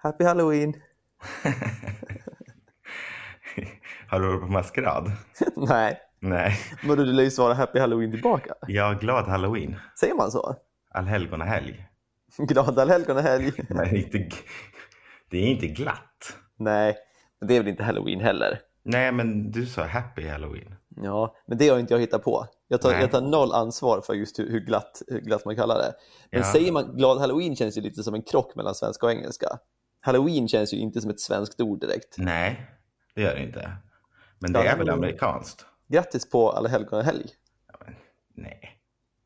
Happy Halloween! Har du varit på maskerad? Nej, Nej. men du lär ju svara Happy Halloween tillbaka. Ja, glad halloween. Säger man så? Allhelgonahelg. Glad allhelgonahelg. Men inte, det är inte glatt. Nej, men det är väl inte Halloween heller. Nej, men du sa happy halloween. Ja, men det har inte jag hittat på. Jag tar, Nej. jag tar noll ansvar för just hur, hur, glatt, hur glatt man kallar det. Men Ja. säger man glad halloween känns ju lite som en krock mellan svenska och engelska. Halloween känns ju inte som ett svenskt ord direkt. Nej, det gör det inte. Men det Ja, är väl amerikanskt? Grattis på allhelgonahelg. Nej,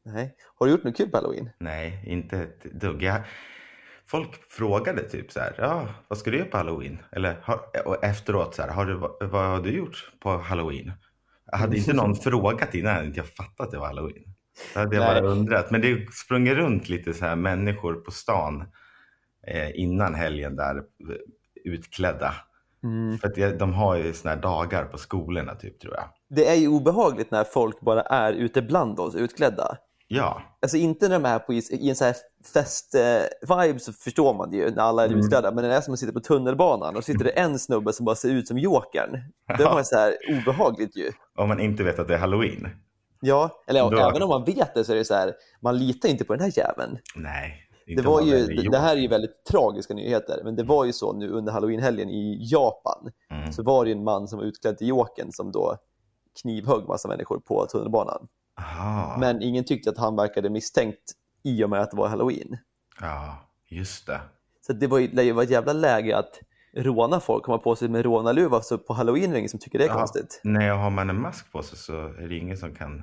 Nej. Har du gjort något kul på halloween? nej, inte ett dugg. Jag, folk frågade typ så här, ja, vad ska du göra på halloween? Eller har, och efteråt så här, har du, vad, vad har du gjort på halloween? Jag hade inte någon frågat innan, hade inte jag fattat att det var halloween. Då hade jag Nej. bara undrat. Men det sprang runt lite så här människor på stan innan helgen där eh, utklädda. Mm. För att de har ju såna här dagar på skolorna typ tror jag. Det är ju obehagligt när folk bara är ute bland oss utklädda. Ja, Alltså inte när de är på i, i en så här fest-vibe så förstår man det ju när alla är Mm. utklädda. Men när det är som att sitta på tunnelbanan och sitter det en snubbe som bara ser ut som Jokern. Det var så här obehagligt ju. om man inte vet att det är halloween. Ja, eller ja, Då- även om man vet det så är det så här, man litar inte på den här jäveln. Nej. Det, var ju, det, här är ju väldigt tragiska nyheter, men det var ju så nu under halloweenhelgen i Japan. Mm. Så var det ju en man som var utklädd till Jokern som då knivhögg massa människor på tunnelbanan. Aha. Men ingen tyckte att han verkade misstänkt i och med att det var halloween. Ja, just det. Så det var ju, det var ett jävla läge att råna folk, komma på sig med rånarluva så på halloween är det ingen som tycker det är Ja, konstigt. Jag har man en mask på sig så är det ingen som kan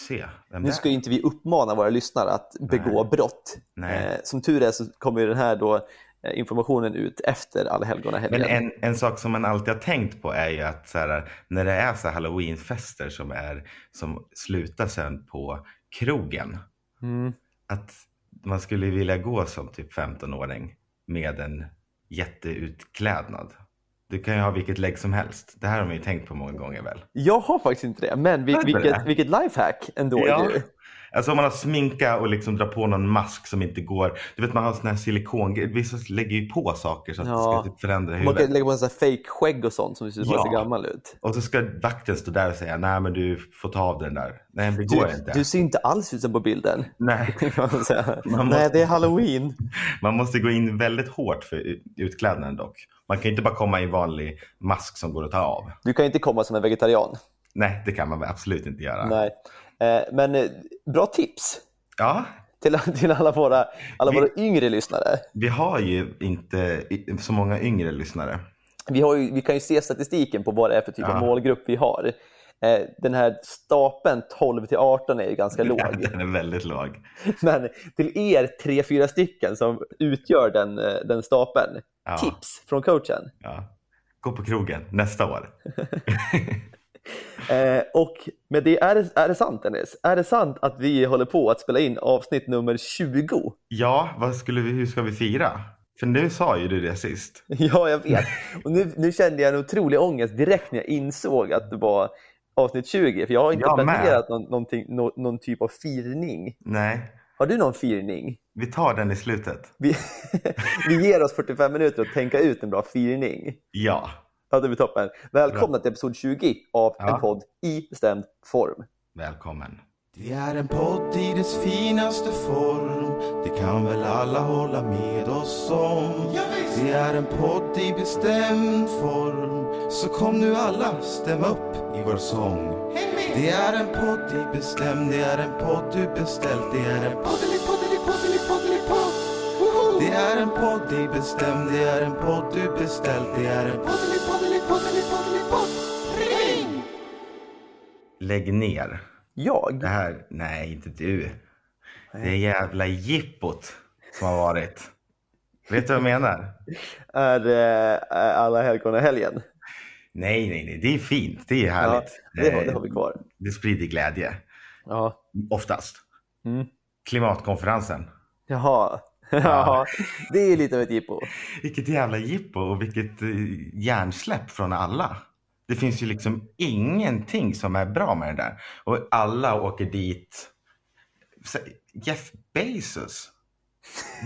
se Nu ska ju inte vi uppmana våra lyssnare att begå brott. Nej. Eh, som tur är så kommer den här då, eh, informationen ut efter allhelgonahelgen. Men en, en sak som man alltid har tänkt på är ju att här, när det är så halloweenfester som, är, som slutar sen på krogen. Mm. Att man skulle vilja gå som typ 15-åring med en jätteutklädnad. Du kan ju ha vilket lägg som helst. Det här har man ju tänkt på många gånger väl? Jag har faktiskt inte det, men du vilket, vilket lifehack ändå. Ja. Alltså om man har sminka och liksom drar på någon mask som inte går. Du vet man har sån här silikon. Vissa lägger ju på saker så att Ja. det ska typ förändra Man kan huvudet. lägga på en sån här fake skägg och sånt som ser Ja. gammal ut. Och så ska vakten stå där och säga nej men du får ta av den där. Nej det går Du, inte. du ser inte alls ut som på bilden. Nej. man måste- Nej, det är halloween. Man måste gå in väldigt hårt för ut- utklädnaden dock. Man kan inte bara komma i vanlig mask som går att ta av. Du kan inte komma som en vegetarian. Nej det kan man absolut inte göra. Nej. Eh, men eh, bra tips Ja, till, till alla, våra, alla Vi- våra yngre lyssnare. vi har ju inte så många yngre lyssnare. Vi, ju, vi kan ju se statistiken på vad det är för typ Ja. av målgrupp vi har. Eh, den här stapeln 12 till 18 är ju ganska låg. Den är väldigt låg. Men till er tre, fyra stycken som utgör den, den stapeln, tips från coachen. Gå på krogen nästa år. Eh, och med det, är är det sant Dennis? Är det sant att vi håller på att spela in avsnitt nummer 20? Ja, vad skulle vi, hur ska vi fira? För nu sa ju du det sist. Ja, jag vet. Och nu, nu kände jag en otrolig ångest direkt när jag insåg att det var avsnitt 20. För jag har inte Jag planerat någon, någonting, nå- någon typ av firning. Nej, Har du någon firning? vi tar den i slutet. Vi, vi ger oss 45 minuter att tänka ut en bra firning. Ja, Ja, det blir toppen. Välkomna till episod 20 av Ja. en podd i bestämd form. välkommen. Det är en podd i dess finaste form Det kan väl alla hålla med oss om Det är en podd i bestämd form Så kom nu alla, stäm upp i vår sång Det är en podd i bestämd Det är en podd du beställt Det är en poddeli poddeli poddeli poddeli podd Woho! Det är en podd i bestämd Det är en podd du beställt Det är en poddeli Lägg ner. Jag? Det här, nej inte du. Det jävla jippot som har varit. Vet du vad jag menar? Är eh, alla helgon helgen? Nej, nej, nej, det är fint. Det är härligt. det, har, det Eh, har vi kvar. det sprider glädje. Ja. Oftast. Mm. Klimatkonferensen. Jaha. Ja, det är lite av ett jippo. Vilket jävla jippo och vilket eh, hjärnsläpp från alla. Det finns ju liksom ingenting som är bra med det där. Och alla åker dit. Jeff Bezos.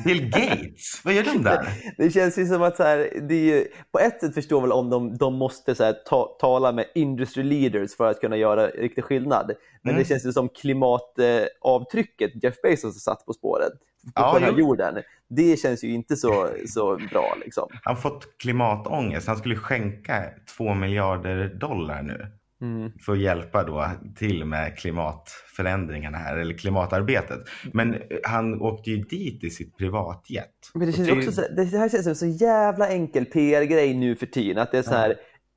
Bill Gates, vad gör de där? Det känns ju som att så här, det är ju, på ett sätt förstår väl om de, de måste så här, ta, tala med industry leaders för att kunna göra riktig skillnad. Men Mm. det känns ju som klimatavtrycket Jeff Bezos har satt på spåret på Ja, den här jo. jorden. Det känns ju inte så, så bra liksom. Han har fått klimatångest. Han skulle skänka två miljarder dollar nu Mm. för att hjälpa då till med klimatförändringarna här, eller klimatarbetet. Men han åkte ju dit i sitt privatjet. Men det, känns ju också så, det här känns som en så jävla enkel PR-grej nu för tiden. Att det är så här,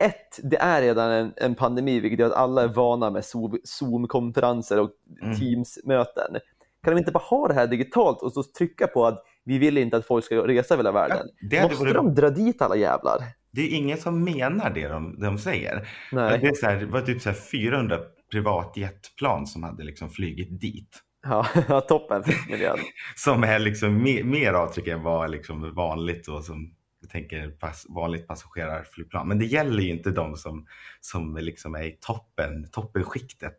ett, det är redan en, en pandemi vilket gör att alla är vana med Zoom- Zoom-konferenser och Mm. Teams-möten. Kan de inte bara ha det här digitalt och så trycka på att vi vill inte att folk ska resa över hela världen? hade Måste varit- de dra dit alla jävlar? Det är ingen som menar det de, de säger. Nej. Det, är så här, det var typ så här 400 privatjetplan som hade liksom flygit dit. Ja, ja, toppen miljön. Som är liksom mer, mer avtryck än vad liksom vanligt och som jag tänker pass, vanligt passagerarflygplan. Men det gäller ju inte de som, som liksom är i toppen, toppenskiktet.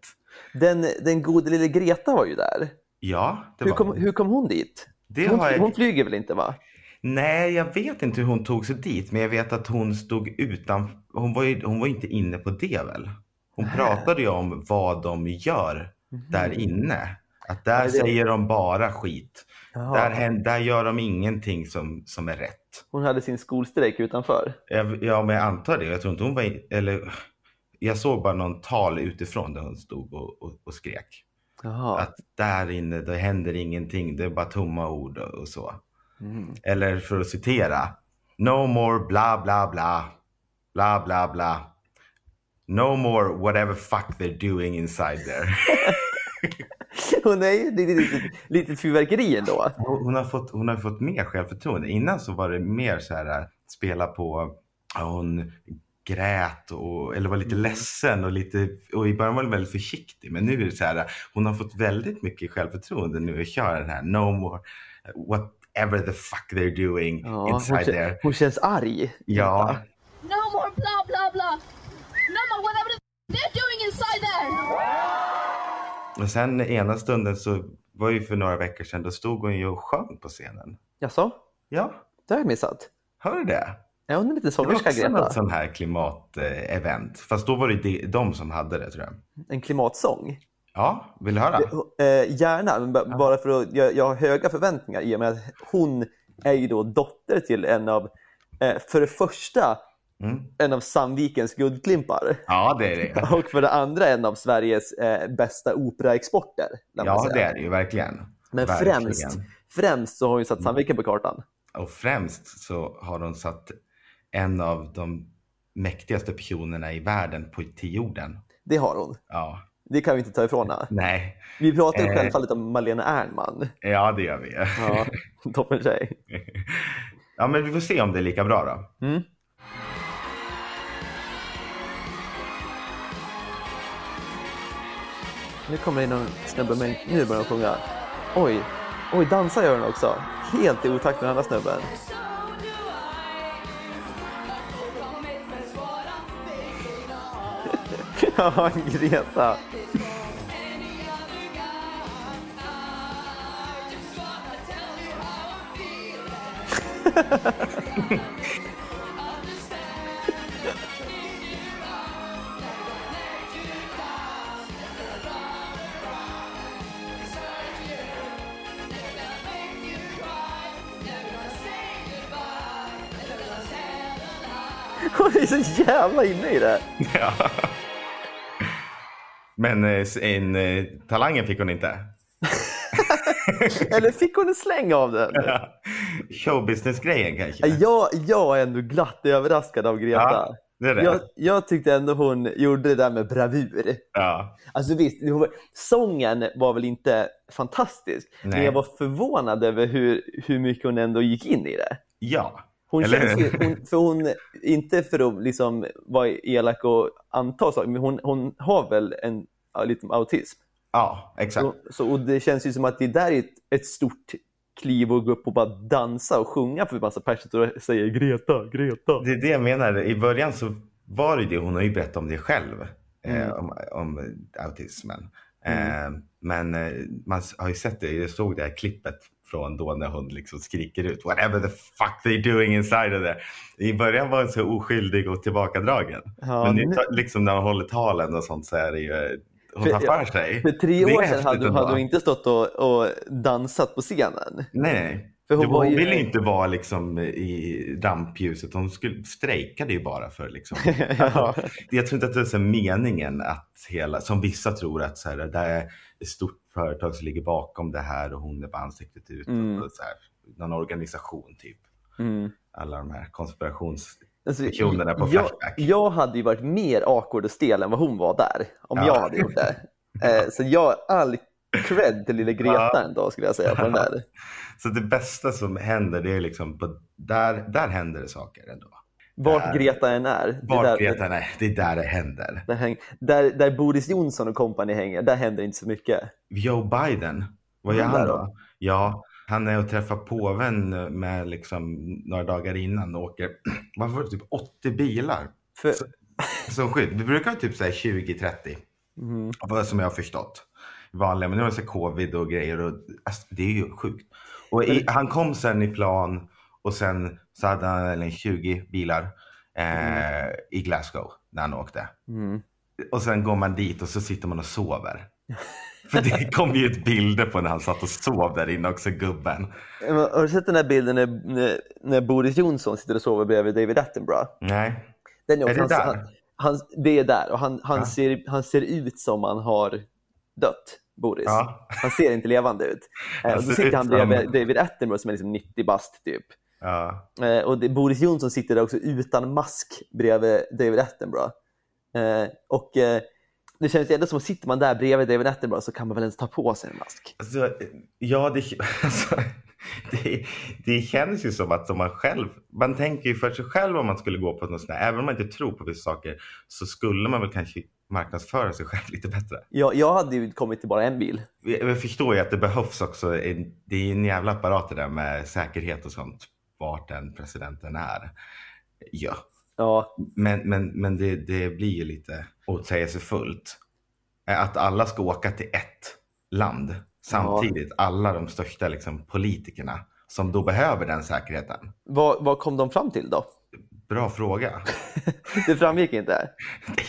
Den, den gode lille Greta var ju där. Ja, det Hur var kom, hon. hur kom hon dit? Det Hon, jag... hon flyger väl inte va? Nej, jag vet inte hur hon tog sig dit, men jag vet att hon stod utan. Hon var ju, hon var inte inne på det väl? Hon Nej. pratade ju om vad de gör där inne. Att där det- säger de bara skit. Jaha. Där, där gör de ingenting som, som är rätt. Hon hade sin skolstrejk utanför. Jag, ja, men jag antar det. Jag tror inte hon var i, eller jag såg bara någon tal utifrån där hon stod och, och, och skrek. Jaha. Att där inne, det händer ingenting. Det är bara tomma ord och, så. Mm. Eller för att citera. No more bla bla bla. Bla bla bla. No more whatever fuck they're doing inside there. Hon är ju ett litet, litet fyrverkeri ändå. Hon har fått, hon har fått mer självförtroende. Innan så var det mer så här spela på, hon grät och, eller var lite Mm. ledsen och lite, och i början var hon väldigt försiktig. Men nu är det så här, hon har fått väldigt mycket självförtroende nu att köra den här no more whatever the fuck they're doing Ja, hon, inside there. kän- hon känns arg. Ja, No more blah blah blah. No more whatever the they're doing inside there. och sen ena stunden så var ju för några veckor sedan, då stod hon ju och sjöng på scenen. Jaså? Ja, Det har jag missat. hör du det? Hon är lite Det var sångerska också Greta? något sån här klimatevent. Fast då var det de, som hade det tror jag. En klimatsång? Ja, vill du höra? Eh, gärna, men ba- bara för att jag, jag har höga förväntningar i och med att hon är ju då dotter till en av, eh, för det första, Mm. en av Sandvikens guldklimpar. Ja, det är det. Och för det andra en av Sveriges eh, bästa operaexporter. Ja, det är det ju verkligen. Men Verkligen. främst, främst så har hon ju satt Sandviken på kartan. Och främst så har de satt en av de mäktigaste personerna i världen på till jorden. Det har hon. Ja, Det kan vi inte ta ifrån henne. nej. Vi pratar ju Eh. självfallet om Malena Ernman. Ja, det gör vi. Ja, toppen tjej. ja, men vi får se om det är lika bra då. Mm. Nu kommer det in någon snubbe med nu börjar de sjunga. Oj, oj dansar gör den också. Helt i otakt med den andra snubben. Ja, Greta. Hon är så jävla inne i det. Ja. Men eh, en, eh, talangen fick hon inte. Eller fick hon en släng av den? Showbusiness-grejen kanske? Jag, jag är ändå glatt överraskad av Greta. Ja, det det. Jag, jag tyckte ändå hon gjorde det där med bravur. Ja. Alltså visst, sången var väl inte fantastisk, men Nej. jag var förvånad över hur, hur mycket hon ändå gick in i det. ja. Hon Eller känns ju, hon, för hon, inte för att liksom vara elak och anta saker, men hon, hon har väl en liten autism. Ja, exakt. Så, så, och det känns ju som att det där är ett, ett stort kliv att gå upp och bara dansa och sjunga för massa personer och säger Greta, Greta. Det är det jag menar. I början så var det det, hon har ju berättat om det själv. Eh, Mm. om, om autismen. Eh, men eh, man har ju sett det, jag såg det här klippet från då när hon liksom skriker ut whatever the fuck they doing inside of there. I början var hon så oskyldig och tillbakadragen. Ja, Men nu, nu- liksom när hon håller talen och sånt så är det ju, hon tar för sig. För tre år sedan hade, hon- ändå. hade hon inte stått och, och dansat på scenen. Nej. För hon var ju- ville inte vara liksom i rampljuset. Hon skulle, strejkade ju bara för liksom. Ja. Jag tror inte att det är så meningen att hela, som vissa tror att så här, det är ett stort företag som ligger bakom det här och hon är bara ansiktet ut. Mm. Och så här, någon organisation typ. Mm. Alla de här konspirations... Alltså, på jag, jag hade ju varit mer awkward och stel än vad hon var där. Om Ja. jag hade gjort det. Eh, så jag all cred till lilla Greta Ja. ändå skulle jag säga på den där. Så det bästa som händer det är liksom, på, där, där händer det saker ändå. Vart Där. Greta än är. det är Vart där- Greta, nej, det är där det händer. Där, häng, där, där Boris Johnson och kompani hänger, där händer inte så mycket. Joe Biden, vad gör Han då? då? Ja, han är och träffar påven med liksom några dagar innan och åker, vad var det, typ 80 bilar För, som skydd. Vi brukar ha typ så här 20-30, mm, vad som jag har förstått. Vanliga, men nu är det så covid och grejer och alltså, det är ju sjukt. Och i, han kom sen i plan och sen så hade han eller 20 bilar eh, i Glasgow när han åkte. mm. Och sen går man dit och så sitter man och sover. För det kom ju ut bilder på när han satt och sov där inne också, gubben. Har du sett den här bilden när, när, när Boris Johnson sitter och sover bredvid David Attenborough? Nej. Den Är det han, där? Han, han, det är där och han, han, Ja. ser, han ser ut som han har dött, Boris. Ja. Han ser inte levande ut. Eh, och ut sitter han bredvid David Attenborough som är liksom 90 bast typ. Ja. Eh, och det, Boris Johnson sitter där också utan mask bredvid David Attenborough. Eh, och det känns ändå som att sitter man där bredvid David Attenborough så kan man väl ens ta på sig en mask. Alltså, ja, det, alltså, det, det känns ju som att om man själv, man tänker ju för sig själv om man skulle gå på något sånt här, även om man inte tror på vissa saker, så skulle man väl kanske marknadsföra sig själv lite bättre. Jag, jag hade ju kommit till bara en bil. Jag förstår ju att det behövs också, det är en jävla apparat det där med säkerhet och sånt, vart den presidenten är. Ja, Ja, men, men, men det, det blir ju lite motsägelsefullt. Att alla ska åka till ett land samtidigt. Alla de största liksom, politikerna som då behöver den säkerheten. vad, vad kom de fram till då? Bra fråga. Det framgick inte.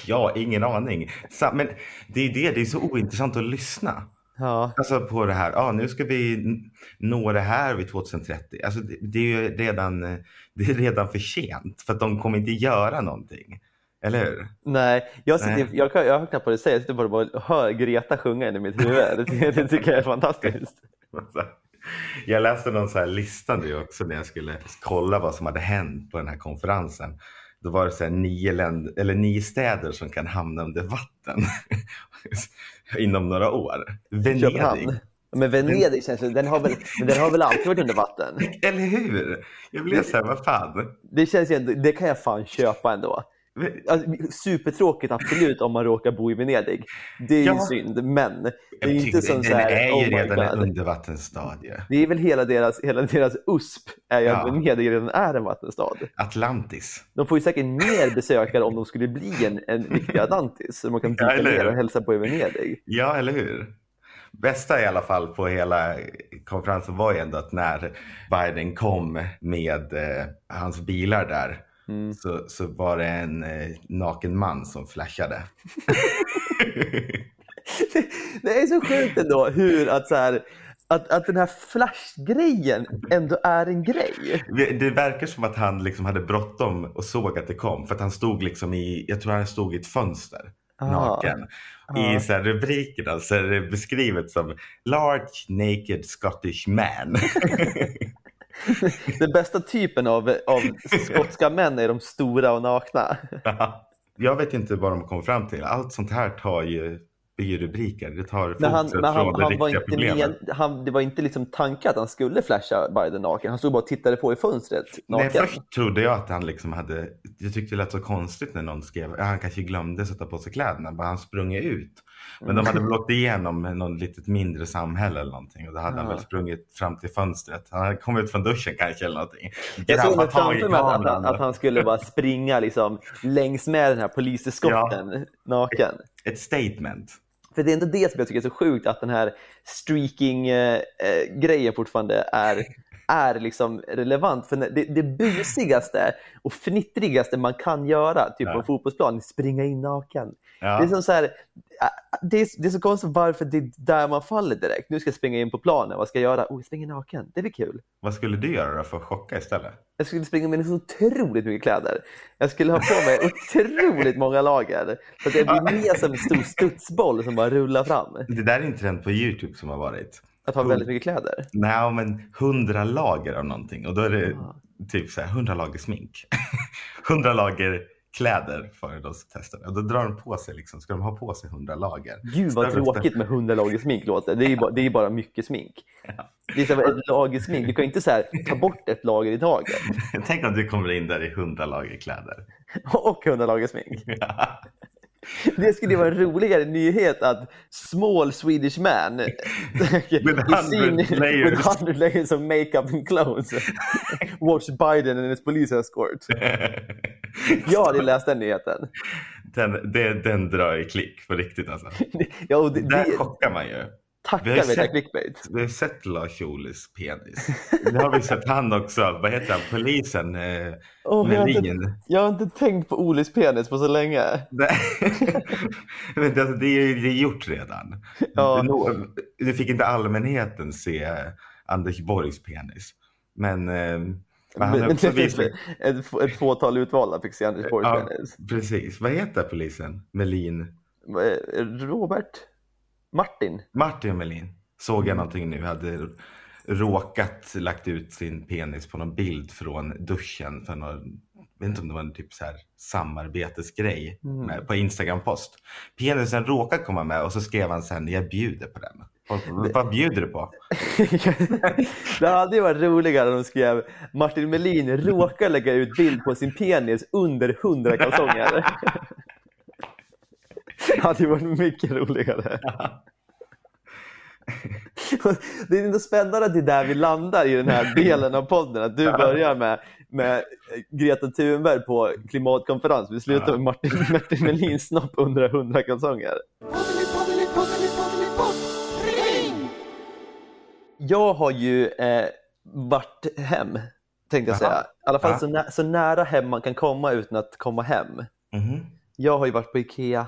Ja, ingen aning. Men det är det, det är så ointressant att lyssna. Ja, Alltså på det här, ja nu ska vi nå det här vid 2030. Alltså det, det är ju redan, det är redan för sent för att de kommer inte göra någonting. Eller hur? nej, jag, sitter, Nej. jag, kan- jag hör knappt vad du säger, jag sitter bara och hör Greta sjunga i mitt huvud. Det, det tycker jag är fantastiskt. Jag läste någon så här lista nu också när jag skulle kolla vad som hade hänt på den här konferensen. Då var det så här nio, länder, eller nio städer som kan hamna under vatten inom några år. Venedig. Köpenhamn. Men Venedig känns ju, den har väl, den har väl alltid varit under vatten? Eller hur? Jag blev så här, vad fan. Det känns ju ändå, det kan jag fan köpa ändå. Alltså, supertråkigt absolut om man råkar bo i Venedig. Det är ju Ja. synd, men det är ju inte som den så här, är oh ju my redan en undervattensstad ju. Det är väl hela deras, hela deras USP, är ju att Ja. Venedig redan är en vattenstad. Atlantis. De får ju säkert mer besökare om de skulle bli en, en riktig Atlantis. Så man kan Ja, dyka eller ner och hälsa på i Venedig. Ja, eller hur? Bästa i alla fall på hela konferensen var ju ändå att när Biden kom med eh, hans bilar där Mm. så, så var det en eh, naken man som flashade. Det är så sjukt ändå hur att, så här, att, att den här flashgrejen ändå är en grej. Det verkar som att han liksom hade bråttom och såg att det kom för att han stod liksom i, jag tror han stod i ett fönster naken. Ah. I så här rubrikerna så är det beskrivet som large naked Scottish man. Den bästa typen av, av skotska män är de stora och nakna. jag vet inte vad de kom fram till. Allt sånt här tar ju, rubriker. Det tar Men han, men han, från det han var riktiga inte problemet. med, han, det var inte liksom tanken att han skulle flasha Biden naken. Han stod bara och tittade på i fönstret Nej, naken. först trodde jag att han liksom hade, jag tyckte det lät så konstigt när någon skrev, ja, han kanske glömde sätta på sig kläderna, bara han sprungit ut. Men de hade väl åkt igenom någon litet mindre samhälle eller någonting och då hade han Ja. väl sprungit fram till fönstret. Han hade kommit ut från duschen kanske eller någonting. Jag såg i framför mig att, att, att han skulle bara springa liksom längs med den här poliseskorten naken. Ett statement. För det är inte det som jag tycker är så sjukt att den här streaking-grejen fortfarande är, är liksom relevant. För det, det busigaste och fnittrigaste man kan göra typ på Ja. en fotbollsplan är springa in naken. Ja. Det, är som så här, äh, det, är, det är så konstigt varför det är där man faller direkt. Nu ska jag springa in på planen, vad ska jag göra? Oh, jag springer naken, det blir kul. Vad skulle du göra då för att chocka istället? Jag skulle springa med så otroligt mycket kläder. Jag skulle ha på mig otroligt många lager. Så att jag blir mer som en stor studsboll som bara rullar fram. Det där är en trend på Youtube som har varit. Att ha väldigt mycket kläder. Nej, men hundra lager av någonting och då är det Ah. typ så här hundra lager smink. Hundra lager kläder för de som testar. Och då drar de på sig liksom, ska de ha på sig hundra lager? Gud vad Större- tråkigt med hundra lager smink låter. Det är ju bara, det är bara mycket smink. Det är så här, ett lager smink. Du kan ju inte så här, ta bort ett lager i taget. Tänk om du kommer in där i hundra lager kläder. Och hundra lager smink. Det skulle vara en roligare nyhet att small Swedish man With 100 layers. with 100 layers of makeup and clothes watch Biden and his police escort. Jag hade läst den nyheten. den, det, den drar i klick på riktigt alltså. Ja, det, Där det, chockar man ju. Tacka vi sett- clickbait. Vi har sett Lars Ohlys penis. Nu har vi sett han också, vad heter han, polisen eh, Åh, jag, har inte, jag har inte tänkt på Olis penis på så länge. Nej. Men det, alltså, det är det är gjort redan. Ja. Det nå- Du fick inte allmänheten se eh, Anders Borgs penis. Men, eh, men det ett, ett fåtal utvalda fick se Anders Borgs Ja, penis. precis. Vad heter polisen? Melin? Eh, Robert? Martin? Martin Melin. Såg jag någonting nu. Hade råkat lagt ut sin penis på någon bild från duschen för någon, jag vet inte om det var en typ så här samarbetesgrej Mm. med, på Instagram-post. Penisen råkade komma med och så skrev han sen jag bjuder på den. Vad, vad bjuder du på? det hade ju varit roligare om de skrev Martin Melin råkar lägga ut bild på sin penis under 100 kalsonger. Det hade ju varit mycket roligare. Det är inte spännande att det är där vi landar i den här delen av podden. Att du börjar med, med Greta Thunberg på klimatkonferens. Vi slutar med Martin, Martin Melins snopp under 100 kalsonger. Jag har ju eh, varit hem, tänkte jag säga. I alla fall så, nä- så nära hem man kan komma utan att komma hem. Mhm. Jag har ju varit på Ikea.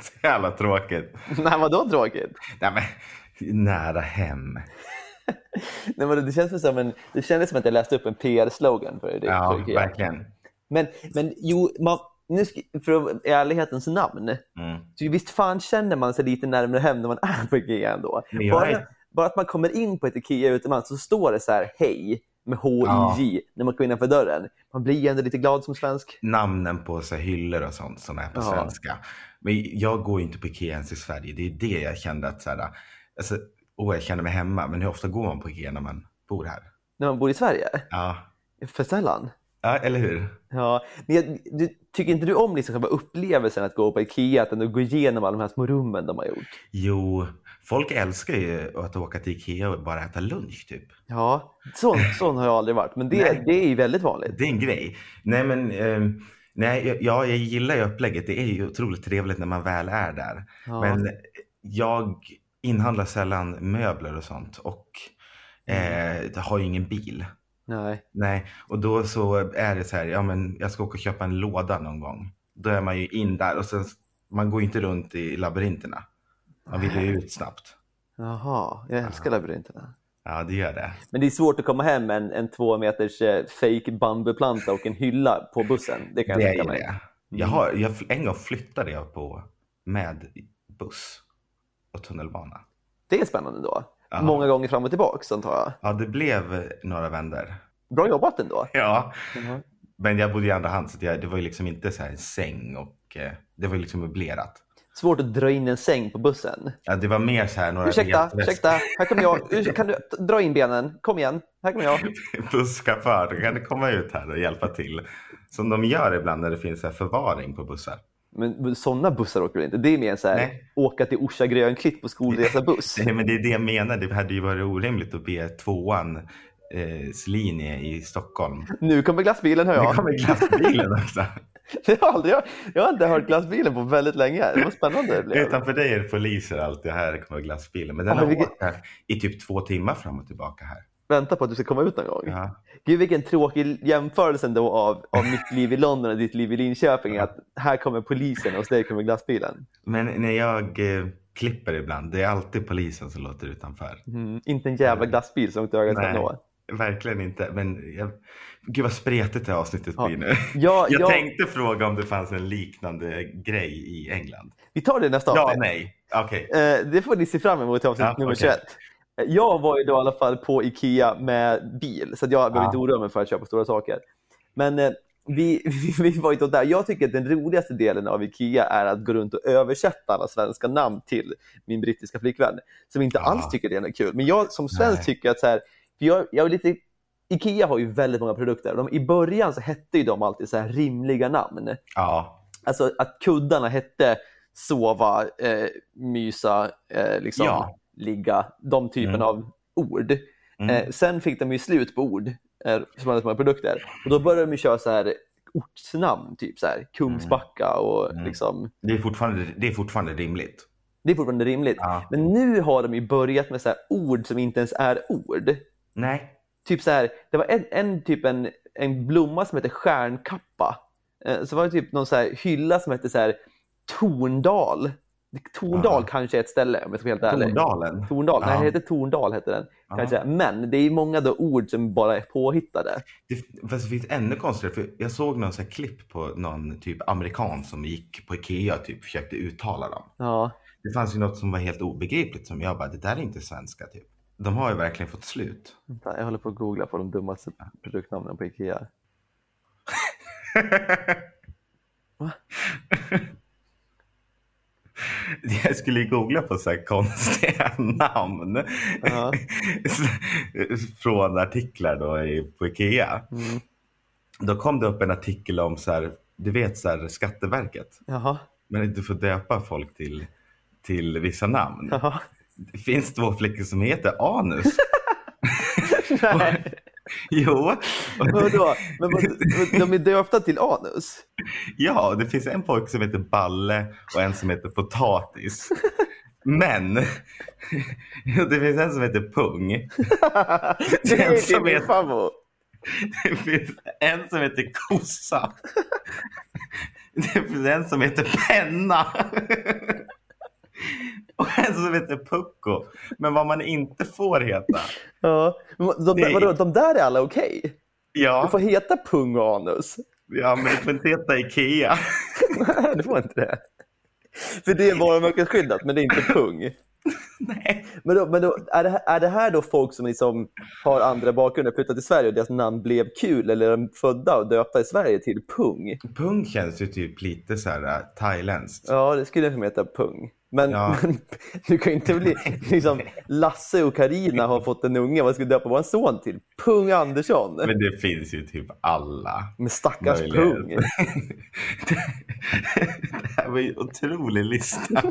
Så jävla tråkigt. Nej, vadå tråkigt? Nej, men, nära hem. Nej, men det, känns som en, det kändes som att jag läste upp en PR-slogan för det. Ja, verkligen. Men, men jo, man, nu ska, för i ärlighetens namn. Mm. Så visst fan känner man sig lite närmare hem när man är på Ikea ändå. Bara, är- bara att man kommer in på ett Ikea utomlands så står det så här hej med H-I-J när man kommer innanför dörren. Man blir ju ändå lite glad som svensk. namnen på så här, hyllor och sånt som är på Ja. svenska. Men jag går ju inte på Ikea ens i Sverige. Det är det jag kände att så här, alltså, åh, jag känner mig hemma. Men hur ofta går man på Ikea när man bor här? När man bor i Sverige. Ja, För sällan. ja eller hur? Ja, men jag, du, tycker inte du om liksom själva upplevelsen att gå på Ikea, att ändå gå igenom alla de här små rummen de har gjort? Jo, folk älskar ju att åka till Ikea och bara äta lunch typ. Ja, sån, sån har jag aldrig varit, men det, Nej. det är ju väldigt vanligt. Det är en grej. Nej, men ehm, nej, jag- ja, jag gillar ju upplägget. Det är ju otroligt trevligt när man väl är där. Ja. Men jag inhandlar sällan möbler och sånt och eh, jag har ju ingen bil. Nej. Nej, och då så är det så här, ja men jag ska åka och köpa en låda någon gång. Då är man ju in där och sen, man går ju inte runt i labyrinterna. Man vill ju ut snabbt. Jaha, jag älskar labyrinterna. Ja, det gör det. Men det är svårt att komma hem med en, en två meters eh, fake bambuplanta och en hylla på bussen. Det kan jag tänka mig. det. Jag har, jag, en gång flyttade jag på med buss och tunnelbana. Det är spännande då. Ja. Många gånger fram och tillbaks antar jag. Ja, det blev några vändor. Bra jobbat ändå. Ja, Mhm. men jag bodde i andra hand så det var ju liksom inte så här en säng och eh, det var ju liksom möblerat. Svårt att dra in en säng på bussen. Ja, det var mer så här några Ursäkta, ursäkta, här kommer jag. Kan du dra in benen? Kom igen, här kommer jag. busschaufför, kan du komma ut här och hjälpa till? Som de gör ibland när det finns här förvaring på bussar. Men sådana bussar åker du inte. Det är mer så här, Nej. åka till Orsa Grönklitt på skolresa buss. Nej, men det är det jag menar, det hade ju varit orimligt att be tvåan eh, linje i Stockholm. Nu kommer glassbilen hör Nu jag. kommer glassbilen också. Jag har, aldrig, jag har inte hört glassbilen på väldigt länge. Det var spännande det blev. Utanför dig är det poliser alltid. Här kommer glassbilen. Men den Ja, har vilket- åkt här i typ två timmar fram och tillbaka här. Vänta på att du ska komma ut någon gång. Ja. Gud vilken tråkig jämförelse ändå av, av mitt liv i London och ditt liv i Linköping. Att här kommer polisen och hos dig kommer glassbilen. Men när jag eh, klipper ibland, det är alltid polisen som låter utanför. Mm, inte en jävla glassbil som inte ögat ska Nej. nå. Verkligen inte. Men jag... Gud vad spretigt det här avsnittet Ja. blir nu. Ja, Jag ja, tänkte fråga om det fanns en liknande grej i England. Vi tar det nästa Ja, avsnitt. nej. Okej. Eh, det får ni se fram emot i avsnitt Ja, nummer okej. 21. Eh, Jag var ju då i alla fall på Ikea med bil, så jag behöver Ja. inte oroa mig för att köpa stora saker. Men eh, vi, vi var ju då där. Jag tycker att den roligaste delen av Ikea är att gå runt och översätta alla svenska namn till min brittiska flickvän, som inte Ja. alls tycker det är kul. Men jag som svensk Nej. tycker att så här, jag, jag är lite Ikea har ju väldigt många produkter. De, I början så hette ju de alltid så här rimliga namn. Ja. Alltså att kuddarna hette sova, eh, mysa, eh, liksom, Ja. ligga, de typen Mm. av ord. Mm. Eh, sen fick de ju slut på ord eh, som hade så många produkter. Och då började de köra så här ortsnamn, typ så här Kungsbacka och Mm. liksom, Det, är fortfarande, det är fortfarande rimligt. det är fortfarande rimligt. Ja. Men nu har de ju börjat med så här ord som inte ens är ord. Nej. Typ så här, det var en, en typ en, en blomma som heter stjärnkappa. Eh, så var det typ någon så här hylla som hette så här Torndal. Torndal Ja. kanske är ett ställe om jag ska vara helt ärlig. Torndalen. Torndal, nej Ja. det heter Torndal hette den. Ja. Kanske. Men det är många då ord som bara är påhittade. Det, fast det finns ännu konstigare, för jag såg någon så här klipp på någon typ amerikan som gick på Ikea och typ försökte uttala dem. Ja. Det fanns ju något som var helt obegripligt som jag bara, det där är inte svenska typ. De har ju verkligen fått slut. Jag håller på att googla på de dummaste produktnamnen på Ikea. Jag skulle googla på så konstiga namn. Ja. Från artiklar då i, på Ikea. Mm. Då kom det upp en artikel om så här, du vet så här, Skatteverket. Jaha. Men du får döpa folk till, till vissa namn. Jaha. Det finns två flickor som heter Anus. Nej. jo. Vadå? Men vad, de är döpta till anus? Ja, det finns en pojke som heter Balle och en som heter Potatis. Men det finns en som heter Pung. det är som min heter-. Det finns en som heter Kossa. Det finns en som heter Penna. Och en som heter Pucko. Men vad man inte får heta. Ja. De, Det- vadå, de där är alla okej? Du Ja, får heta pung och anus. ja men du får inte heta Ikea. Nej, du får inte det. För det är varumärkesskyddat, men det är inte pung. Nej. Men, då, men då, är, det, här- är det här då folk som liksom har andra bakgrunder, flyttat till Sverige och deras namn blev kul eller är de födda och döpta i Sverige till pung? Pung känns ju typ lite så här uh, thailändskt. Ja, det skulle jag kunna heta pung. Men, Ja. men du kan ju inte bli liksom, Lasse och Karina har fått en unge, vad ska vi döpa vår son till? Pung Andersson. Men det finns ju typ alla. Men stackars pung. det här var ju en otrolig lista.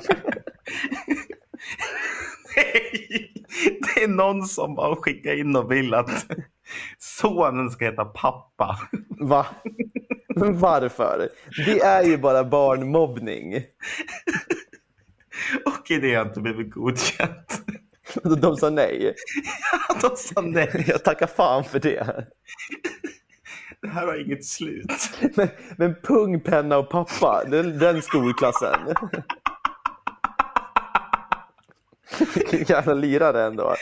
Nej, det är någon som bara skickar in och vill att sonen ska heta pappa. Va? Varför? Det är ju bara barnmobbning. Och det har inte blivit godkänt. De sa nej. De sa nej, Jag tackar fan för det. det här har inget slut. Men, men pung, penna och pappa, den, den skolklassen. Jävla lirare ändå.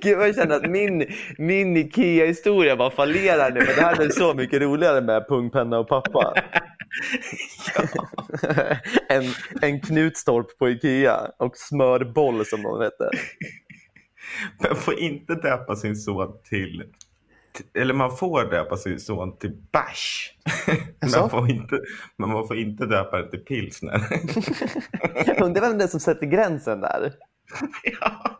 Gud, jag känner att min, min Ikea-historia bara fallerar nu. Men det här är så mycket roligare med pung, penna och pappa. en, en knutstorp på Ikea och smörboll som de hette. Man får inte döpa sin son till eller man får döpa sin son till. Jaså? Man får inte, men man får inte döpa den till pilsner. Undrar vem det är som sätter gränsen där. ja.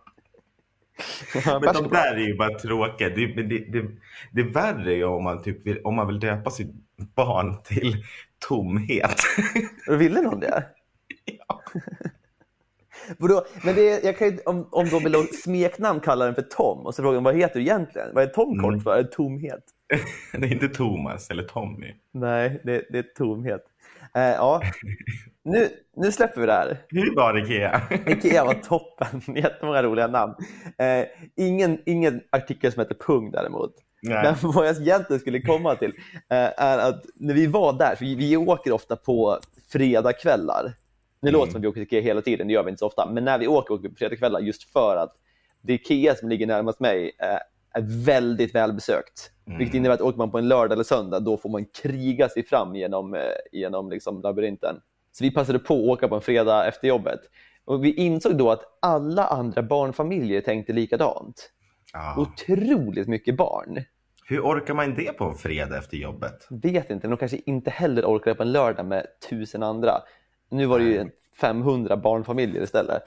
Men de där är ju bara tråkiga. Det, det, det, det är värre ju om man, typ vill, om man vill döpa sitt barn till tomhet. Ville någon det? Ja. Vadå? Men det är, jag kan ju, om, om de vill ha smeknamn kalla den för Tom och så frågar de vad heter du egentligen? Vad är Tom kort Mm. för? Är det tomhet? Det är inte Thomas eller Tommy. Nej, det, det är tomhet. Eh, ja, nu, nu släpper vi det här. Hur var Ikea? Ikea var toppen, jättemånga roliga namn. Eh, ingen, ingen artikel som heter Pung däremot. Nej. Men vad jag egentligen skulle komma till eh, är att när vi var där, för vi, vi åker ofta på fredagskvällar. Det Mm. låter som att vi åker till Ikea hela tiden, det gör vi inte så ofta. Men när vi åker, åker vi på fredagskvällar just för att det Ikea som ligger närmast mig eh, är väldigt välbesökt. Mm. Vilket innebär att åker man på en lördag eller söndag, då får man kriga sig fram genom, eh, genom liksom labyrinten. Så vi passade på att åka på en fredag efter jobbet. Och vi insåg då att alla andra barnfamiljer tänkte likadant. Ja. Otroligt mycket barn. Hur orkar man det på en fredag efter jobbet? Vet inte, de kanske inte heller orkade på en lördag med tusen andra. Nu var det ju 500 barnfamiljer istället.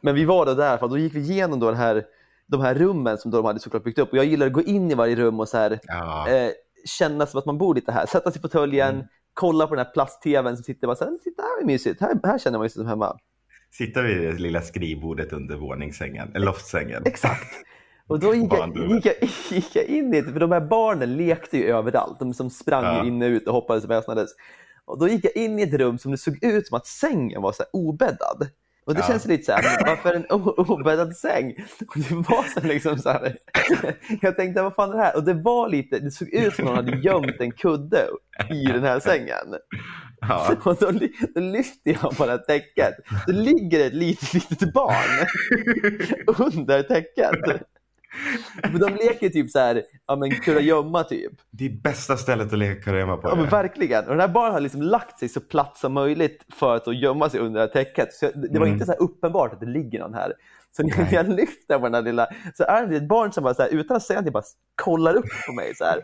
Men vi var då där, för då gick vi igenom då den här, de här rummen som de hade såklart byggt upp. Och jag gillar att gå in i varje rum och så här, Ja. eh, känna som att man bor lite här. Sätta sig i fåtöljen, kolla på den här plast-tvn som sitter bara så här, titta här är mysigt, här, här känner man sig som hemma. Sitta vid det lilla skrivbordet under våningssängen, eller loftsängen. Exakt. Och då gick jag, gick, jag, gick jag in i det, för de här barnen lekte ju överallt. De som sprang Ja. in och ut och hoppades och väsnades. Och då gick jag in i ett rum som det såg ut som att sängen var så obäddad. Och det Ja. känns lite så här, varför en obäddad säng? Och det var så liksom så här, jag tänkte vad fan är det här? Och det var lite, det såg ut som att någon hade gömt en kudde i den här sängen. Ja. Och då, då lyfter jag på det här täcket. Då ligger ett litet, litet barn under täcket. Men de leker typ så här, ja men kurragömma typ. Det är bästa stället att leka kurragömma på. Ja men verkligen. Och den här barnen har liksom lagt sig så platt som möjligt för att gömma sig under det här täcket. Så det var Mm. inte så uppenbart att det ligger någon här. Så när jag lyfter på den här lilla, så är det ett barn som bara så här, utan att säga någonting bara kollar upp på mig så här.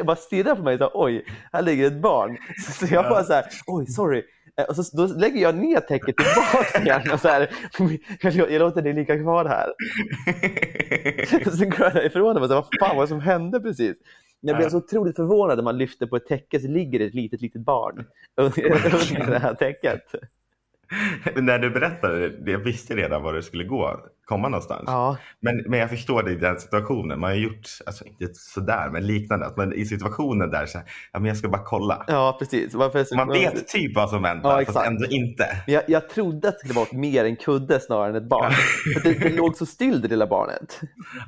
Och bara stirrar på mig så här, oj, här ligger ett barn. Så jag bara så här, oj, sorry. Eh, Och så, då lägger jag ner täcket tillbaka igen och så här, jag, jag låter det ligga kvar här. Sen går jag därifrån och bara, så vad fan var det som hände precis? Jag blev så otroligt förvånad när man lyfter på ett täcke så ligger det ett litet, litet barn under under det här täcket. Men när du berättade det, jag visste redan var det skulle gå, komma någonstans. Ja, Men, men jag förstår det i den situationen. Man har gjort, alltså inte sådär, men liknande. Att man, I situationen där så här, ja men jag ska bara kolla. ja precis. Varför Man vet typ vad som väntar, Ja, fast ändå inte. Men Jag, jag trodde att det skulle vara mer en kudde snarare än ett barn. För det, det låg så still det lilla barnet.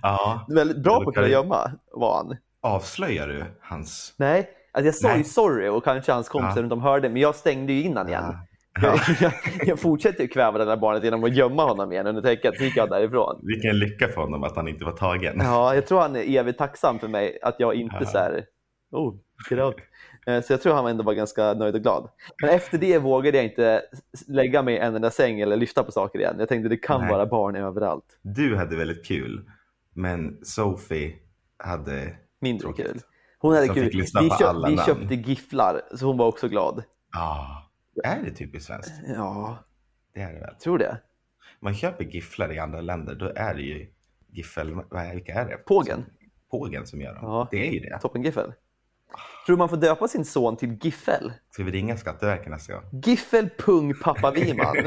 Ja. Väldigt bra på att kunna gömma var han. Avslöjar du hans... Nej, alltså jag sa ju sorry och kanske hans kompisar Ja. runt om hörde, men jag stängde ju innan igen. Ja. Jag, jag, jag fortsätter kväva det där barnet genom att gömma honom igen under täcket, så gick jag därifrån. Vilken lycka för honom att han inte var tagen. Ja, jag tror han är evigt tacksam för mig, att jag inte Ja. så här, oh, out. Eh, Så jag tror han ändå var ganska nöjd och glad. Men efter det vågade jag inte lägga mig i en enda säng eller lyfta på saker igen. Jag tänkte det kan Nej. vara barn överallt. Du hade väldigt kul, men Sophie hade... Mindre Tråkigt. kul. Hon hade Som kul. Vi, på köp, alla vi köpte gifflar, så hon var också glad. Ja, är det typiskt svenskt? Ja, Det är det väl. tror det. Man köper gifflar i andra länder, då är det ju giffel... Vilka är det? Pågen. Pågen som gör dem. Ja. Det är ju det. Toppengiffel. Tror du man får döpa sin son till Giffel? Ska vi ringa Skatteverket nästa gång? Giffel Pung Pappa Wiman.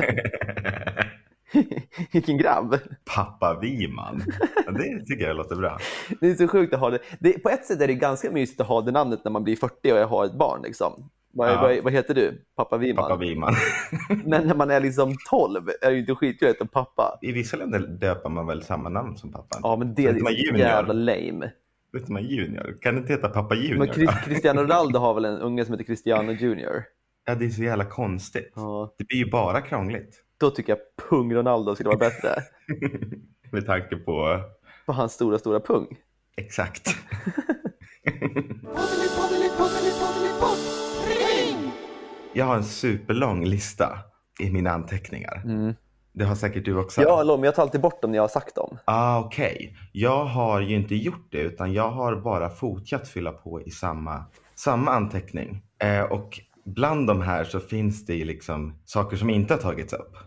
Vilken grabb. Pappa Wiman. Det tycker jag låter bra. Det är så sjukt att ha det. det. På ett sätt är det ganska mysigt att ha det namnet när man blir 40 och jag har ett barn. Liksom. Vad, Ja. vad, vad heter du? Pappa Wiman. Pappa Wiman. Men när man är liksom 12 är det ju inte skitkul att heta pappa. I vissa länder döper man väl samma namn som pappan? Ja, men det är så junior. jävla lame. Heter man junior. Kan det inte heta pappa junior? Men? Chris, Cristiano Ronaldo har väl en unge som heter Cristiano Junior? Ja, det är så jävla konstigt. Ja. Det blir ju bara krångligt. Då tycker jag Pung Ronaldo skulle vara bättre. Med tanke på... På hans stora, stora pung. Exakt. Jag har en superlång lista i mina anteckningar. Det har säkert du också. Ja, men jag tar alltid bort dem när jag har sagt dem. Ah, Okej, jag har ju inte gjort det utan jag har bara fortsatt fylla på i samma, samma anteckning. Eh, och bland de här så finns det ju liksom saker som inte har tagits upp.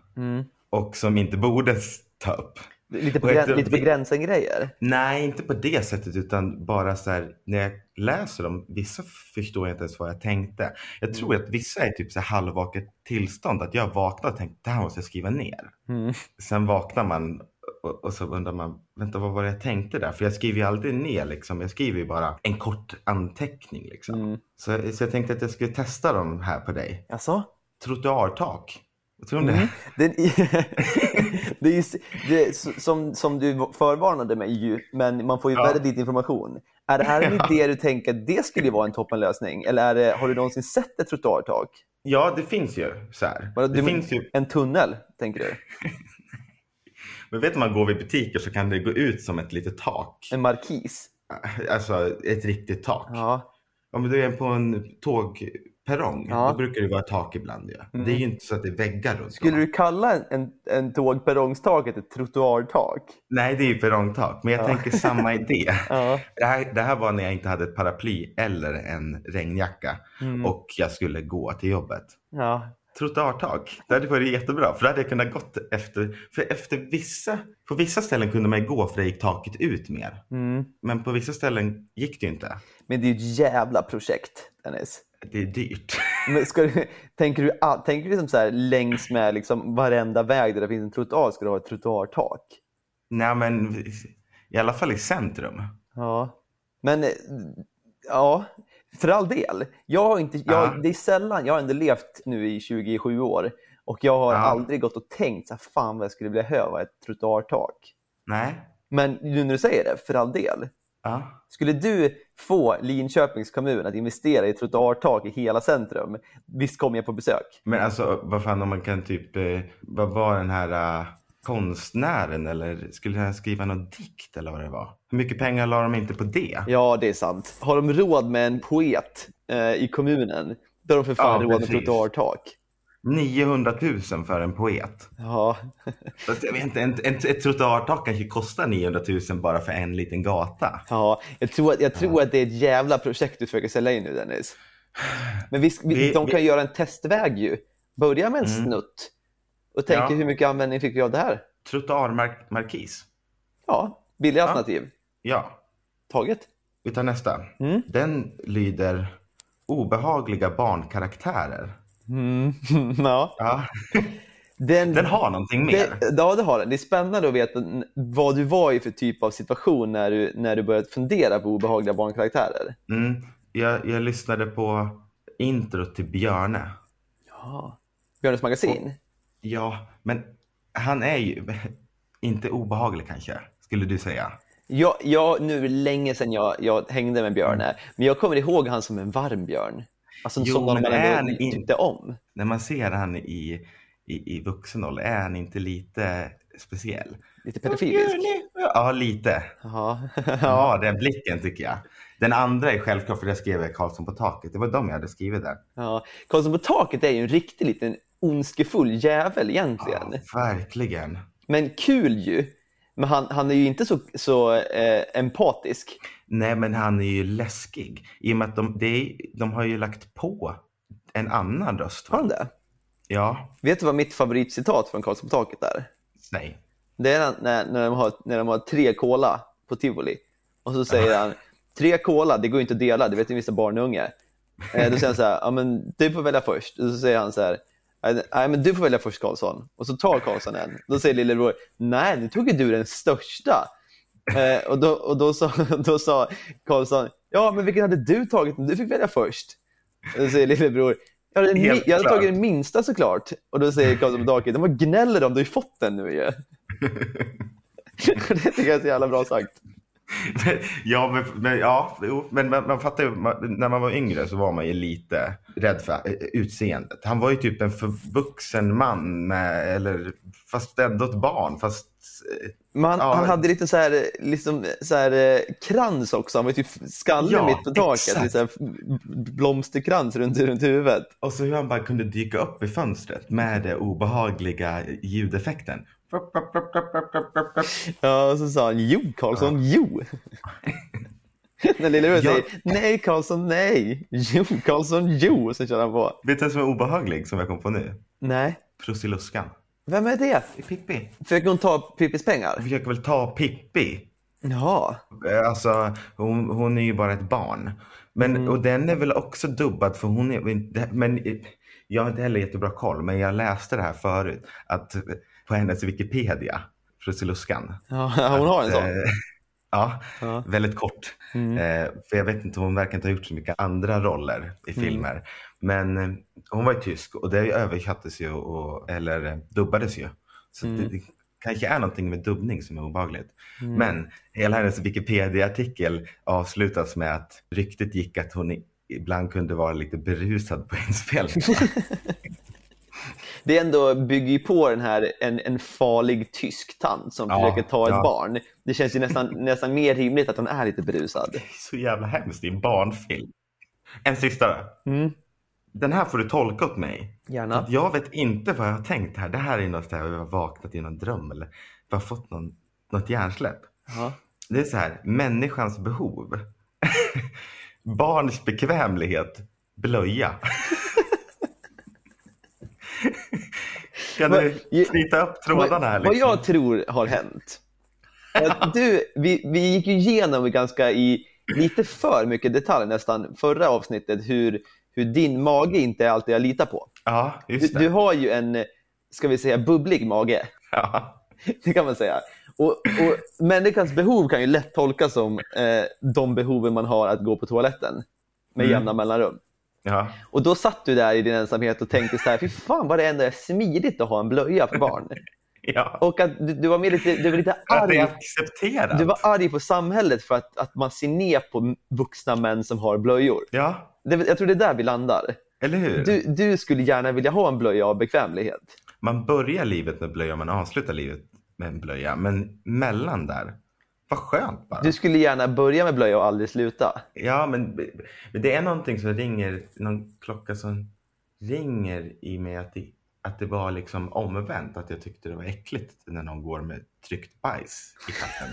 Och som inte borde ta upp. Lite ett- lite på grejer. Nej, inte på det sättet utan bara så här när jag läser dem, vissa förstår jag inte ens vad jag tänkte. Jag tror att vissa är typ så halvvaket tillstånd, att jag vaknar och tänker det här måste jag skriva ner. Mm. Sen vaknar man och, och så undrar man, vänta vad var det jag tänkte där? För jag skriver ju aldrig ner liksom, jag skriver ju bara en kort anteckning liksom. Mm. Så, så jag tänkte att jag skulle testa dem här på dig. Alltså? Trottoartak. Vad tror du om Mm. det? Det, det är ju, det är, som, som du förvarnade mig ju, men man får ju Ja. väldigt information. Är det här en idé du tänker att det skulle vara en toppenlösning? Eller är det, har du någonsin sett ett trottoartak? Ja, det finns ju så Det du men- finns ju, En tunnel, tänker du? men vet du, man går vid butiker så kan det gå ut som ett litet tak. En markis? Alltså ett riktigt tak. Ja. Om du är på en tågperrong, Ja. då brukar det vara tak ibland. Ja. Mm. Det är ju inte så att det är väggar runt Skulle du kalla en, en, tågperrongstaket ett trottoartak? Nej, det är ju perrongtak. Men jag Ja. tänker samma idé. Ja. Det här, det här var när jag inte hade ett paraply eller en regnjacka Mm. och jag skulle gå till jobbet. ja. Trottoartak, det hade varit jättebra för då hade jag kunnat gått efter, för efter vissa, på vissa ställen kunde man gå för det gick taket ut mer. Mm. Men på vissa ställen gick det ju inte. Men det är ju ett jävla projekt, Dennis. Det är dyrt. Men ska du, tänker du, tänker du liksom så här, längs med liksom varenda väg där det finns en trottoar ska du ha ett trottoartak? Nej men i alla fall i centrum. Ja. Men ja, för all del. Jag har inte, jag, Ja. Det är sällan, jag har ändå levt nu i 27 år och jag har Ja. aldrig gått och tänkt så här, fan vad jag skulle behöva ett trottoartak. Nej. Men nu när du säger det, för all del. Ja. Skulle du få Linköpings kommun att investera i trottoartak i hela centrum, visst kommer jag på besök. Men alltså vad fan om man kan typ, eh, vad var den här eh, konstnären eller skulle han skriva någon dikt eller vad det var? Hur mycket pengar la de inte på det? Ja, det är sant. Har de råd med en poet eh, i kommunen, då har de för fan Ja, råd med trottoartak. 900 000 för en poet. Ja. Fast jag vet inte, ett, ett, ett trottoartak kanske kostar 900 000 bara för en liten gata. ja, jag tror, att, jag tror att det är ett jävla projekt du försöker sälja in nu Dennis. Men vi, Vi- de kan vi- göra en testväg ju. Börja med en Mm. snutt och tänka Ja. hur mycket användning fick vi av det här? Trottoarmarkis. Ja, billiga Ja. alternativ. Ja, Taget. vi tar nästa. Mm. Den lyder obehagliga barnkaraktärer. Mm. ja. Ja, Den, den har någonting mer. Det, ja, det har den. Det är spännande att veta vad du var i för typ av situation när du, när du började fundera på obehagliga barnkaraktärer. Mm. Jag, jag lyssnade på introt till Björne. Ja. Björnes magasin? Ja, men han är ju inte obehaglig kanske, skulle du säga. Ja, ja, nu är det länge sedan jag, jag hängde med Björne, men jag kommer ihåg han som en varm björn. Alltså Jo, men man är han in- tyckte om. När man ser han i, i, i vuxen ålder, är han inte lite speciell? Lite pedofilisk. Ja, lite. Jaha. Ja, den blicken tycker jag. Den andra är självklart, för det skrev jag Karlsson på taket. Det var de jag hade skrivit där. Ja. Karlsson på taket är ju en riktig liten ondskefull jävel egentligen. Ja, verkligen. Men kul ju. Men han, han är ju inte så, så eh, empatisk. Nej, men han är ju läskig. I och med att de, är, de har ju lagt på en annan röst. Har han det? Ja, Vet du vad mitt favoritcitat från Karlsson på taket är? nej. Det är när, när, de har, när de har tre cola på tivoli. Och så säger han, tre cola, det går ju inte att dela, det vet ju vissa barnunge. Eh, då säger han så här, ja men du får välja först. Och så säger han så här, nej men du får välja först Karlsson. Och så tar Karlsson en. Då säger lillebror, nej nu tog ju du den största. Eh, och då, och då, sa, då sa Karlsson, ja men vilken hade du tagit? Du fick välja först. Och då säger lillebror, jag hade, Helt jag hade tagit den minsta såklart. Och då säger Karlsson på taket, de gnäller de, du har ju fått den nu ju. det tycker jag är så jävla bra sagt. Ja, men, men, ja, jo, men man, man fattar ju, man, när man var yngre så var man ju lite rädd för eh, utseendet. Han var ju typ en förvuxen man, med, eller, fast ändå ett barn. Fast, eh, Men han, Ja. han hade lite så här, liksom, så här eh, krans också. Han var typ skallig Ja, mitt på taket. exakt. Lite så här blomsterkrans runt, runt huvudet. och så hur han bara kunde dyka upp i fönstret med den obehagliga ljudeffekten. Ja, och så sa han jo Karlsson, jo. När lillebror Ja. säger nej Karlsson, nej. Jo Karlsson, jo. Och så kör han på. Vet du vem som är obehaglig som jag kom på nu? Nej. Prussiluskan. Vem är det? Pippi. Försöker hon ta Pippis pengar? Hon försöker väl ta Pippi. Ja. Eh, Alltså, hon, hon är ju bara ett barn. Men, Mm. Och den är väl också dubbad för hon är... Men, jag har inte heller jättebra koll, men jag läste det här förut. Att på hennes Wikipedia, Prussiluskan. Ja, hon har en sån. Eh, ja, Ja. väldigt kort. Mm. Eh, för jag vet inte, hon verkar inte ha gjort så mycket andra roller i Mm. filmer. Men eh, hon var ju tysk och det översattes ju, och, eller eh, dubbades ju. Så Mm. det, det kanske är någonting med dubbning som är obehagligt. Men hela hennes Wikipedia-artikel avslutas med att ryktet gick att hon ibland kunde vara lite berusad på inspelningen. Det ändå bygger ju på den här en, en farlig tysk tant som Ja, försöker ta ett ja. barn. Det känns ju nästan, nästan mer rimligt att hon är lite berusad. så jävla hemskt, det är en barnfilm. En sista. Mm. Den här får du tolka åt mig. Gärna. att jag vet inte vad jag har tänkt här. Det här är något där jag har vaknat i någon dröm eller bara fått någon, något hjärnsläpp. Ja. Det är så här, människans behov. Barns bekvämlighet, blöja. kan du knyta upp trådarna här? Vad, vad Liksom? jag tror har hänt. att Du, vi, vi gick ju igenom ganska i lite för mycket detalj nästan förra avsnittet hur, hur din mage inte är allt jag litar på. Ja, Du, just det. du har ju en, ska vi säga, bubblig mage. Ja. Det kan man säga. Och, och människans behov kan ju lätt tolkas som eh, de behoven man har att gå på toaletten med Mm. jämna mellanrum. Ja. Och då satt du där i din ensamhet och tänkte så här, fy fan vad det ändå är smidigt att ha en blöja för barn. ja. Och att du, du var med lite, du var lite Att arg. accepterat. Du var arg på samhället för att, att man ser ner på vuxna män som har blöjor. Ja, Det, jag tror det är där vi landar. eller hur? Du, du skulle gärna vilja ha en blöja av bekvämlighet. Man börjar livet med blöja, man avslutar livet med en blöja. Men mellan där, vad skönt bara. Du skulle gärna börja med blöja och aldrig sluta. Ja, men, men det är någonting som ringer, någon klocka som ringer i mig att det, att det var liksom omvänt. Att jag tyckte det var äckligt när någon går med tryckt bajs i katten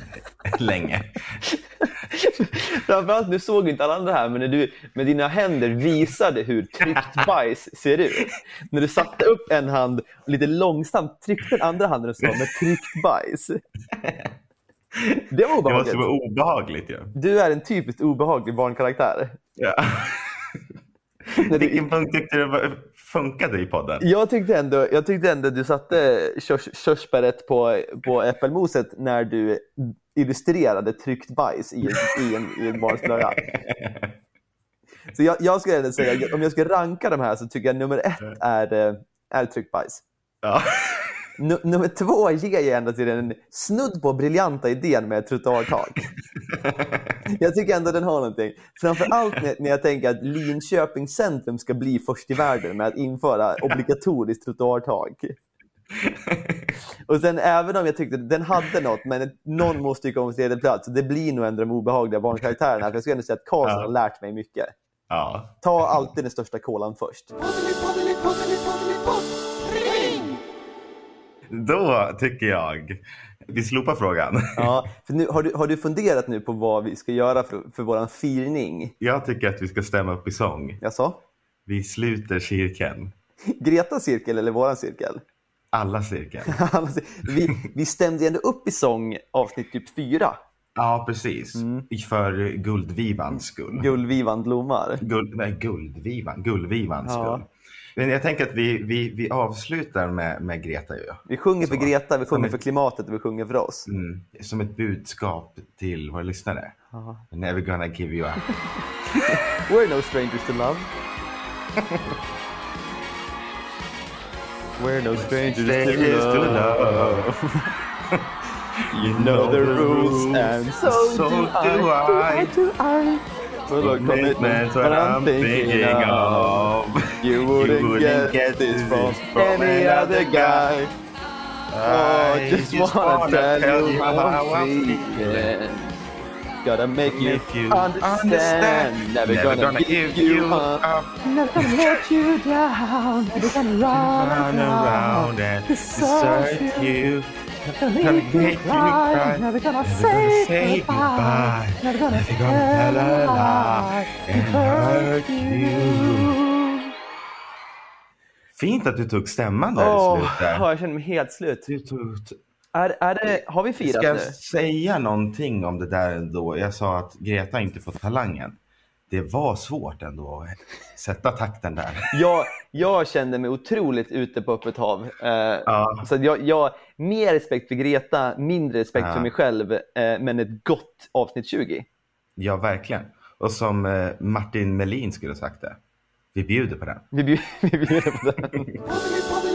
länge. Framförallt, nu såg inte alla andra här, men när du med dina händer visade hur tryckt bajs ser ut. När du satte upp en hand och lite långsamt tryckte den andra handen och sa med tryckt bajs. Det var Det måste obehagligt. vara obehagligt ju. Du är en typiskt obehaglig barnkaraktär. Ja. När Vilken punkt tyckte du funkade i podden? jag, tyckte ändå, jag tyckte ändå du satte körs, körsbäret på, på äppelmoset när du illustrerade tryckt bajs i, en- i en, i en barns blöja. Så jag, jag skulle ändå säga, om jag ska ranka de här så tycker jag nummer ett är, eh, är tryckt bajs. Ja. Nu, nummer två ger jag ändå till den snudd på briljanta idén med trottoartak. Jag tycker ändå den har någonting. Framförallt när, när jag tänker att Linköping centrum ska bli först i världen med att införa obligatoriskt trottoartak. Och sen även om jag tyckte den hade något, men någon måste ju komma till tredje plats. Så det blir nog ändå de obehagliga barnkaraktärerna. För jag skulle ändå säga att Karlsson Ja. har lärt mig mycket. ja. Ta alltid den största kolan först. Då tycker jag, vi slopar frågan. Ja, för nu, har, du, har du funderat nu på vad vi ska göra för, för vår firning? Jag tycker att vi ska stämma upp i sång. Jag sa? Vi sluter cirkeln. Gretas cirkel eller våran cirkel? Alla. Alltså, vi, vi stämde ändå upp i sång avsnitt typ fyra. Ja, precis. För guldvivans skull. Guldvivan blommar. Guld, nej, guldvivan. Guldvivans Ja. skull. Men jag tänker att vi, vi, vi avslutar med, med Greta ju. Vi sjunger för Så. Greta, vi Som sjunger ett- för klimatet och vi sjunger för oss. Mm. Som ett budskap till våra lyssnare. Never gonna give you up. We're no strangers to love. We're no strangers, Strangers to to love. love. You know the rules and so, so do, do I. I. Do I. Full of Commitment's what I'm thinking of. You wouldn't, You wouldn't get, get this this from from any other guy. Oh, I just, wanna, tell, you how, I'm feeling. feeling. Gotta make you, Make you understand. Never, gonna, give, you up. up. Never gonna let you down. Never gonna run, Run around and Desert desert you. Never Gonna make you cry. Never gonna Never say, say goodbye. goodbye. Never gonna Never gonna tell a lie and hurt you. Fint att du tog stämman där oh, i slutet. Ja, jag känner mig helt slut. Tog... Är, är det, har vi firat Ska jag säga någonting om det där ändå? Jag sa att Greta inte fått talangen. Det var svårt ändå att sätta takten där. jag, jag kände mig otroligt ute på öppet hav. Eh, ja. så jag, jag, mer respekt för Greta, mindre respekt ja. för mig själv, eh, men ett gott avsnitt 20. Ja, verkligen. Och som eh, Martin Melin skulle ha sagt det. bebida para bebida